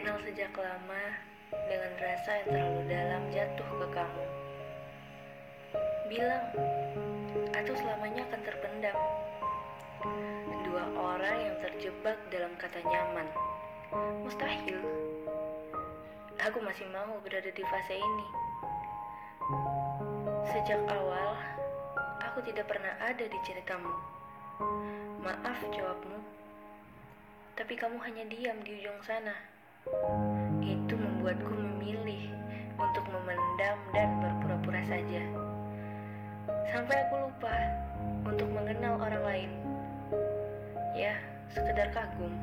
Kenal sejak lama dengan rasa yang terlalu dalam jatuh ke kamu. Bilang, atau selamanya akan terpendam. Dua orang yang terjebak dalam kata nyaman. Mustahil. Aku masih mau berada di fase ini. Sejak awal, aku tidak pernah ada di ceritamu. Maaf jawabmu. Tapi kamu hanya diam di ujung sana. Itu membuatku memilih untuk memendam dan berpura-pura saja. Sampai aku lupa untuk mengenal orang lain. Ya, sekedar kagum.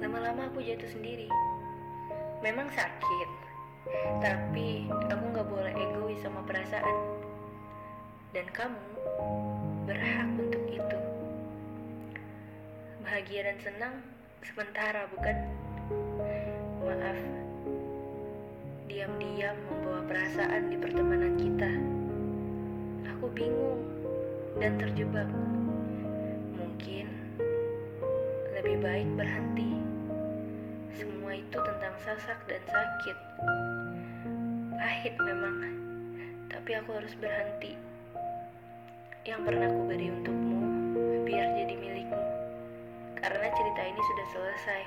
Lama-lama aku jatuh sendiri. Memang sakit, tapi aku gak boleh egois sama perasaan. Dan kamu berhak untuk itu. Bahagia dan senang sementara, bukan? Diam-diam membawa perasaan di pertemanan kita. Aku bingung dan terjebak. Mungkin lebih baik berhenti. Semua itu tentang sasak dan sakit. Pahit memang, tapi aku harus berhenti. Yang pernah aku beri untukmu, biar jadi milikmu. Karena cerita ini sudah selesai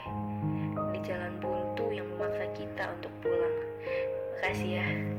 di jalan buntu yang memaksa kita untuk pulang. Makasih ya.